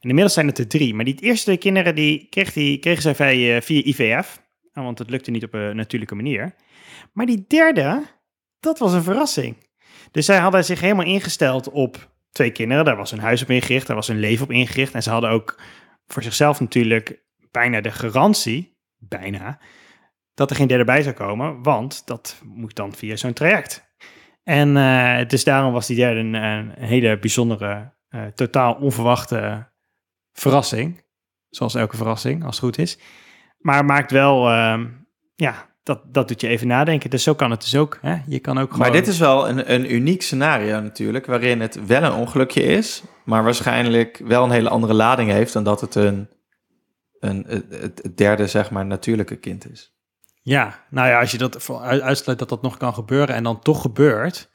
inmiddels zijn het er drie. Maar die eerste twee kinderen die kreeg kregen zij via, via IVF. Nou, Want het lukte niet op een natuurlijke manier. Maar die derde, dat was een verrassing. Dus zij hadden zich helemaal ingesteld op twee kinderen. Daar was hun huis op ingericht, daar was hun leven op ingericht. En ze hadden ook voor zichzelf natuurlijk bijna de garantie, bijna, dat er geen derde bij zou komen. Want dat moet dan via zo'n traject. En eh, dus daarom was die derde een, een hele bijzondere, eh, totaal onverwachte verrassing. Zoals elke verrassing, als het goed is. Maar maakt wel, ehm, ja, dat, dat doet je even nadenken. Dus zo kan het dus ook. Hè? Je kan ook gewoon... Maar dit is wel een, een uniek scenario natuurlijk, waarin het wel een ongelukje is, maar waarschijnlijk wel een hele andere lading heeft dan dat het een, een, het derde, zeg maar, natuurlijke kind is. Ja, nou ja, als je dat uitsluit dat dat nog kan gebeuren en dan toch gebeurt.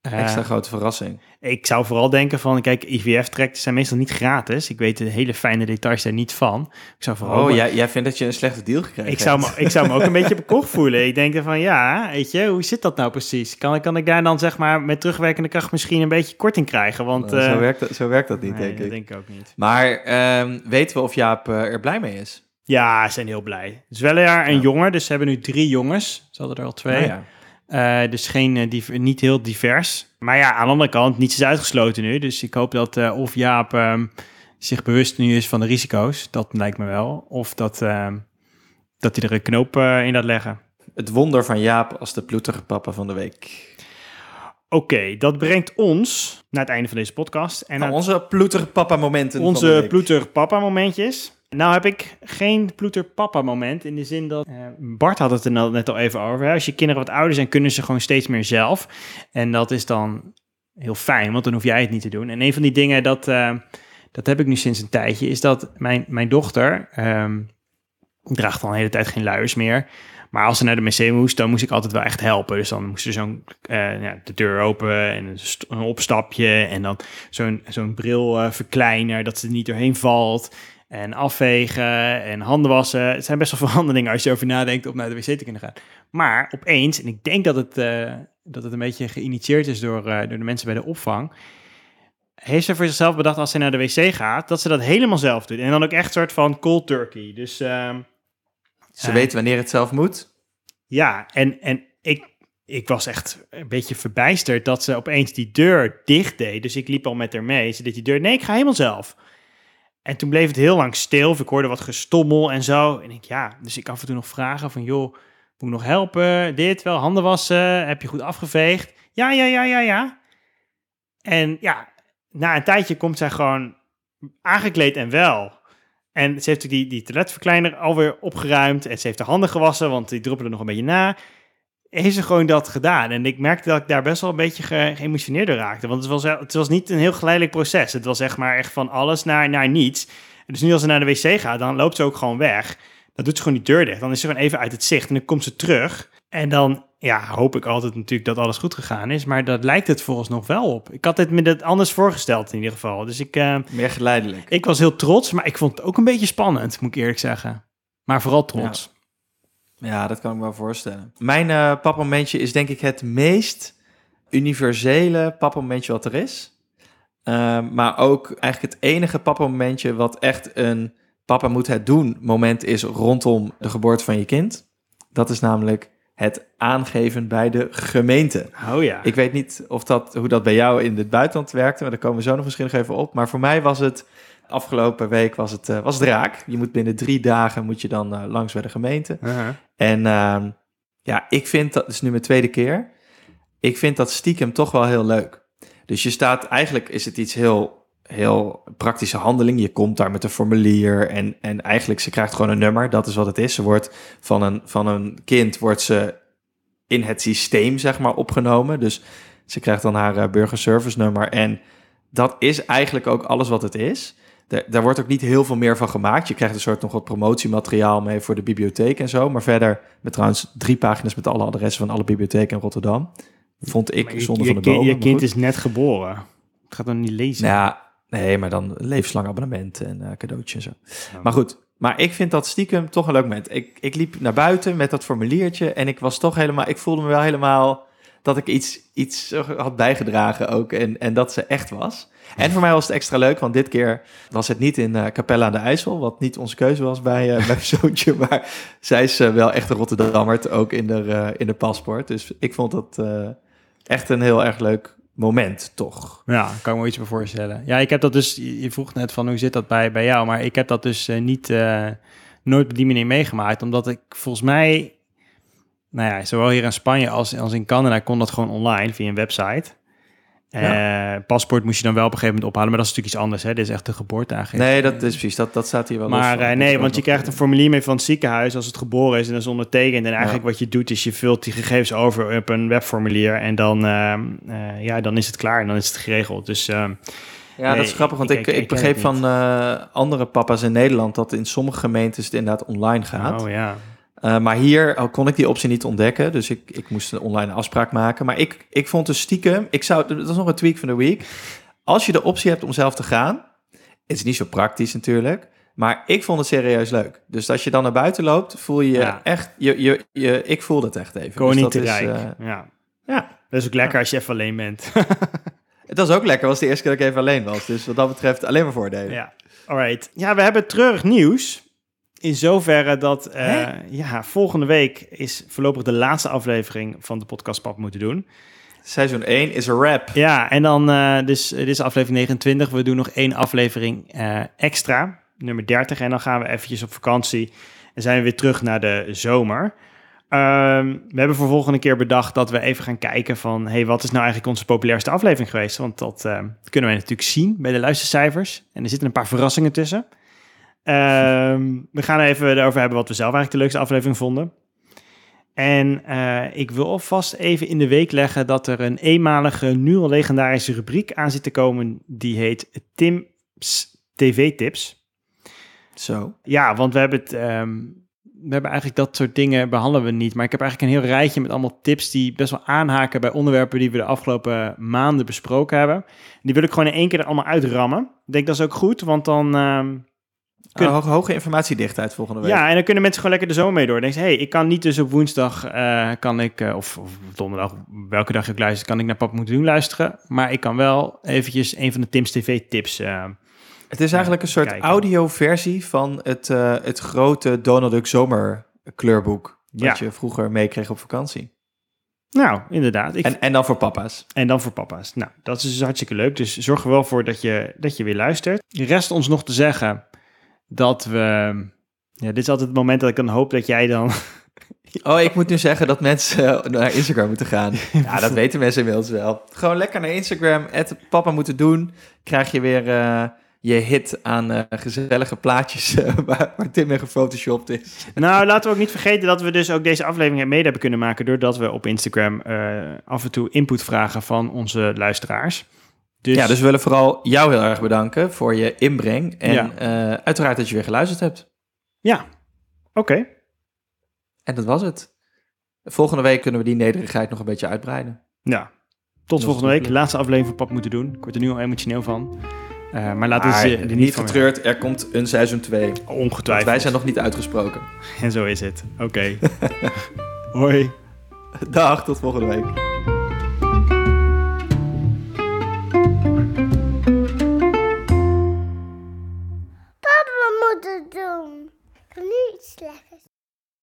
eh, Extra grote verrassing. ik zou vooral denken van, kijk, IVF-trajecten zijn meestal niet gratis. Ik weet de hele fijne details daar niet van. Ik zou vooral... Oh, jij, jij vindt dat je een slechte deal gekregen Ik zou, me, hebt. ik zou me ook een beetje bekocht voelen. Ik denk van, ja, weet je, hoe zit dat nou precies? Kan, ik- kan ik daar dan zeg maar met terugwerkende kracht misschien een beetje korting krijgen? Want Nou, zo, eh, werkt dat, zo werkt dat niet, nee, denk dat ik. denk ik ook niet. Maar ehm, weten we of Jaap eh, er blij mee is? Ja, ze zijn heel blij. Het is wel een jaar een Ja. jongen, dus ze hebben nu drie jongens. Ze hadden er al twee. Nou ja. Eh, dus geen, eh, div- niet heel divers. Maar ja, aan de andere kant, niets is uitgesloten nu. Dus ik hoop dat eh, of Jaap ehm, zich bewust nu is van de risico's. Dat lijkt me wel. Of dat, ehm, dat hij er een knoop in laat leggen. Het wonder van Jaap als de ploetige papa van de week. Oké, dat brengt ons naar het einde van deze podcast. En Nou, naar onze ploetige papa momenten onze week. ploeter papa momentjes. Nou heb ik geen ploeter papa moment in de zin dat eh, Bart had het er net al even over. Hè? Als je kinderen wat ouder zijn, kunnen ze gewoon steeds meer zelf. En dat is dan heel fijn, want dan hoef jij het niet te doen. En een van die dingen dat, eh, dat heb ik nu sinds een tijdje, is dat mijn, mijn dochter ehm, draagt al een hele tijd geen luiers meer. Maar als ze naar de wc moest, dan moest ik altijd wel echt helpen. Dus dan moest er zo'n eh, ja, de deur open en een, st- een opstapje en dan zo'n zo'n bril verkleiner, dat ze er niet doorheen valt. En afvegen en handen wassen. Het zijn best wel dingen als je over nadenkt om naar de wc te kunnen gaan. Maar opeens, en ik denk dat het, eh, dat het een beetje geïnitieerd is door, eh, door de mensen bij de opvang, heeft ze voor zichzelf bedacht als ze naar de wc gaat, dat ze dat helemaal zelf doet. En dan ook echt een soort van cold turkey. Dus ehm, Ze eh, weten wanneer het zelf moet. ja, en, en ik, ik was echt een beetje verbijsterd dat ze opeens die deur dicht deed. Dus ik liep al met haar mee. Ze deed die deur, nee, ik ga helemaal zelf. En toen bleef het heel lang stil. Of ik hoorde wat gestommel en zo. En ik, ja, dus ik af en toe nog vragen van, joh, moet ik nog helpen? Dit wel, handen wassen? Heb je goed afgeveegd? Ja, ja, ja, ja, ja. En ja, na een tijdje komt zij gewoon aangekleed en wel. En ze heeft die, die toiletverkleiner alweer opgeruimd. En ze heeft de handen gewassen, want die druppelen nog een beetje na. Heeft ze gewoon dat gedaan. En ik merkte dat ik daar best wel een beetje ge- geëmotioneerd door raakte. Want het was, het was niet een heel geleidelijk proces. Het was echt maar echt van alles naar, naar niets. En dus nu als ze naar de wc gaat, dan loopt ze ook gewoon weg. Dan doet ze gewoon die deur dicht. Dan is ze gewoon even uit het zicht. En dan komt ze terug. En dan ja, hoop ik altijd natuurlijk dat alles goed gegaan is. Maar dat lijkt het vooralsnog wel op. Ik had het me dat anders voorgesteld in ieder geval. Dus ik, eh, Meer geleidelijk. ik was heel trots, maar ik vond het ook een beetje spannend, moet ik eerlijk zeggen. Maar vooral trots. Ja, dat kan ik me wel voorstellen. Mijn eh papmomentje is denk ik het meest universele papmomentje wat er is. Ehm, maar ook eigenlijk het enige papmomentje wat echt een papa moet het doen moment is rondom de geboorte van je kind. Dat is namelijk het aangeven bij de gemeente. Oh ja. Ik weet niet of dat, hoe dat bij jou in het buitenland werkte, maar daar komen we zo nog misschien nog even op. Maar voor mij was het, afgelopen week was het, eh, was het raak. Je moet binnen drie dagen moet je dan eh, langs bij de gemeente. En ehm, ja, ik vind dat, het is nu mijn tweede keer, ik vind dat stiekem toch wel heel leuk. Dus je staat, eigenlijk is het iets heel, heel praktische handeling. Je komt daar met een formulier en, en eigenlijk, ze krijgt gewoon een nummer. Dat is wat het is. Ze wordt van een, van een kind, wordt ze in het systeem, zeg maar, opgenomen. Dus ze krijgt dan haar eh, burgerservice nummer. En dat is eigenlijk ook alles wat het is. Daar, wordt ook niet heel veel meer van gemaakt. Je krijgt een soort nog wat promotiemateriaal mee voor de bibliotheek en zo. Maar verder, met trouwens drie pagina's met alle adressen van alle bibliotheken in Rotterdam. Vond ik zonder van de bomen. je kind is net geboren. Het gaat dan niet lezen. Nou ja, nee, maar dan levenslang abonnement en eh, cadeautje en zo. Maar goed, maar ik vind dat stiekem toch een leuk moment. Ik, ik liep naar buiten met dat formuliertje en ik was toch helemaal, ik voelde me wel helemaal dat ik iets, iets had bijgedragen ook en, en dat ze echt was. En voor mij was het extra leuk, want dit keer was het niet in uh, Capella aan de IJssel, wat niet onze keuze was bij, bij mijn zoontje, maar zij is uh, wel echt een Rotterdammer, ook in de, in de paspoort. Dus ik vond dat echt een heel erg leuk moment, toch? Ja, kan me iets bij voorstellen. Ja, ik heb dat dus, je vroeg net van hoe zit dat bij, bij jou, maar ik heb dat dus niet, nooit op die manier meegemaakt, omdat ik volgens mij nou ja, zowel hier in Spanje als, als in Canada kon dat gewoon online via een website. Ja. Uh, paspoort moest je dan wel op een gegeven moment ophalen, maar dat is natuurlijk iets anders. Hè? Dit is echt de geboorteaangifte. Nee, dat is precies. Dat, dat staat hier wel Maar uh, nee, want je krijgt een formulier mee van het ziekenhuis als het geboren is en dat is ondertekend. En eigenlijk ja. wat je doet is je vult die gegevens over op een webformulier en dan, uh, ja, dan is het klaar en dan is het geregeld. Dus... ja, nee, dat is grappig, want ik, ik, ik, ik begreep van andere papa's in Nederland dat in sommige gemeentes het inderdaad online gaat. Oh ja. Uh, maar hier kon ik die optie niet ontdekken. Dus ik, ik moest een online afspraak maken. Maar ik, ik vond dus stiekem... Ik zou, dat is nog een tweak van de week. Als je de optie hebt om zelf te gaan... Het is niet zo praktisch natuurlijk. Maar ik vond het serieus leuk. Dus als je dan naar buiten loopt, voel je ja. echt... Je, je, je, ik voel het echt even. Gewoon dus niet te is, rijk. uh, ja. ja. Dat is ook lekker als je even alleen bent. het was ook lekker. was de eerste keer dat ik even alleen was. Dus wat dat betreft alleen maar voordelen. Ja, alright. Ja, we hebben treurig nieuws. In zoverre dat uh, ja, volgende week is voorlopig de laatste aflevering van de podcast Pap moeten doen. Seizoen 1 is een wrap. Ja, en dan, uh, dus dit is aflevering 29. We doen nog één aflevering uh, extra, nummer 30. En dan gaan we eventjes op vakantie en zijn we weer terug naar de zomer. Um, we hebben voor volgende keer bedacht dat we even gaan kijken van... hey, wat is nou eigenlijk onze populairste aflevering geweest? Want dat uh, kunnen wij natuurlijk zien bij de luistercijfers. En er zitten een paar verrassingen tussen. Um, we gaan even erover hebben wat we zelf eigenlijk de leukste aflevering vonden. En uh, ik wil alvast even in de week leggen dat er een eenmalige, nu al legendarische rubriek aan zit te komen. Die heet Tim's TV-tips. Zo. Ja, want we hebben het... Um, we hebben eigenlijk dat soort dingen behandelen we niet. Maar ik heb eigenlijk een heel rijtje met allemaal tips die best wel aanhaken bij onderwerpen die we de afgelopen maanden besproken hebben. Die wil ik gewoon in één keer er allemaal uitrammen. Ik denk dat is ook goed, want dan... Um, Kun... Hoge, hoge informatiedichtheid volgende week. Ja, en dan kunnen mensen gewoon lekker de zomer mee door. Dan denk je, hey, ik kan niet dus op woensdag, uh, kan ik, uh, of, of donderdag, welke dag ik luister, kan ik naar Papa Moeten Doen luisteren. Maar ik kan wel eventjes een van de Tim's TV tips uh, Het is eigenlijk een soort audioversie van het, het grote Donald Duck Zomer kleurboek. Dat Ja. je vroeger meekreeg op vakantie. Nou, inderdaad. Ik, En, en dan voor papa's. En dan voor papa's. Nou, dat is dus hartstikke leuk. Dus zorg er wel voor dat je, dat je weer luistert. Rest ons nog te zeggen dat we... Ja, dit is altijd het moment dat ik dan hoop dat jij dan... Oh, ik moet nu zeggen dat mensen naar Instagram moeten gaan. Ja, dat weten mensen inmiddels wel. Gewoon lekker naar Instagram, het papa moeten doen. Krijg je weer uh, je hit aan uh, gezellige plaatjes uh, waar, waar Tim mee gefotoshopt is. Nou, laten we ook niet vergeten dat we dus ook deze aflevering mede hebben kunnen maken... doordat we op Instagram af en toe input vragen van onze luisteraars. Dus... Ja, dus we willen vooral jou heel erg bedanken voor je inbreng. En Ja. ja. uiteraard dat je weer geluisterd hebt. Ja, oké. En dat was het. Volgende week kunnen we die nederigheid nog een beetje uitbreiden. Ja, tot volgende week. Laatste aflevering van Pap moeten doen. Ik word er nu al emotioneel van. Uh, maar laten we ze er niet niet getreurd, er komt een seizoen 2. weer- Ongetwijfeld. Wij zijn nog niet uitgesproken. En zo is het. Oké. Hoi. Dag, tot volgende week. Doen. Niet slecht.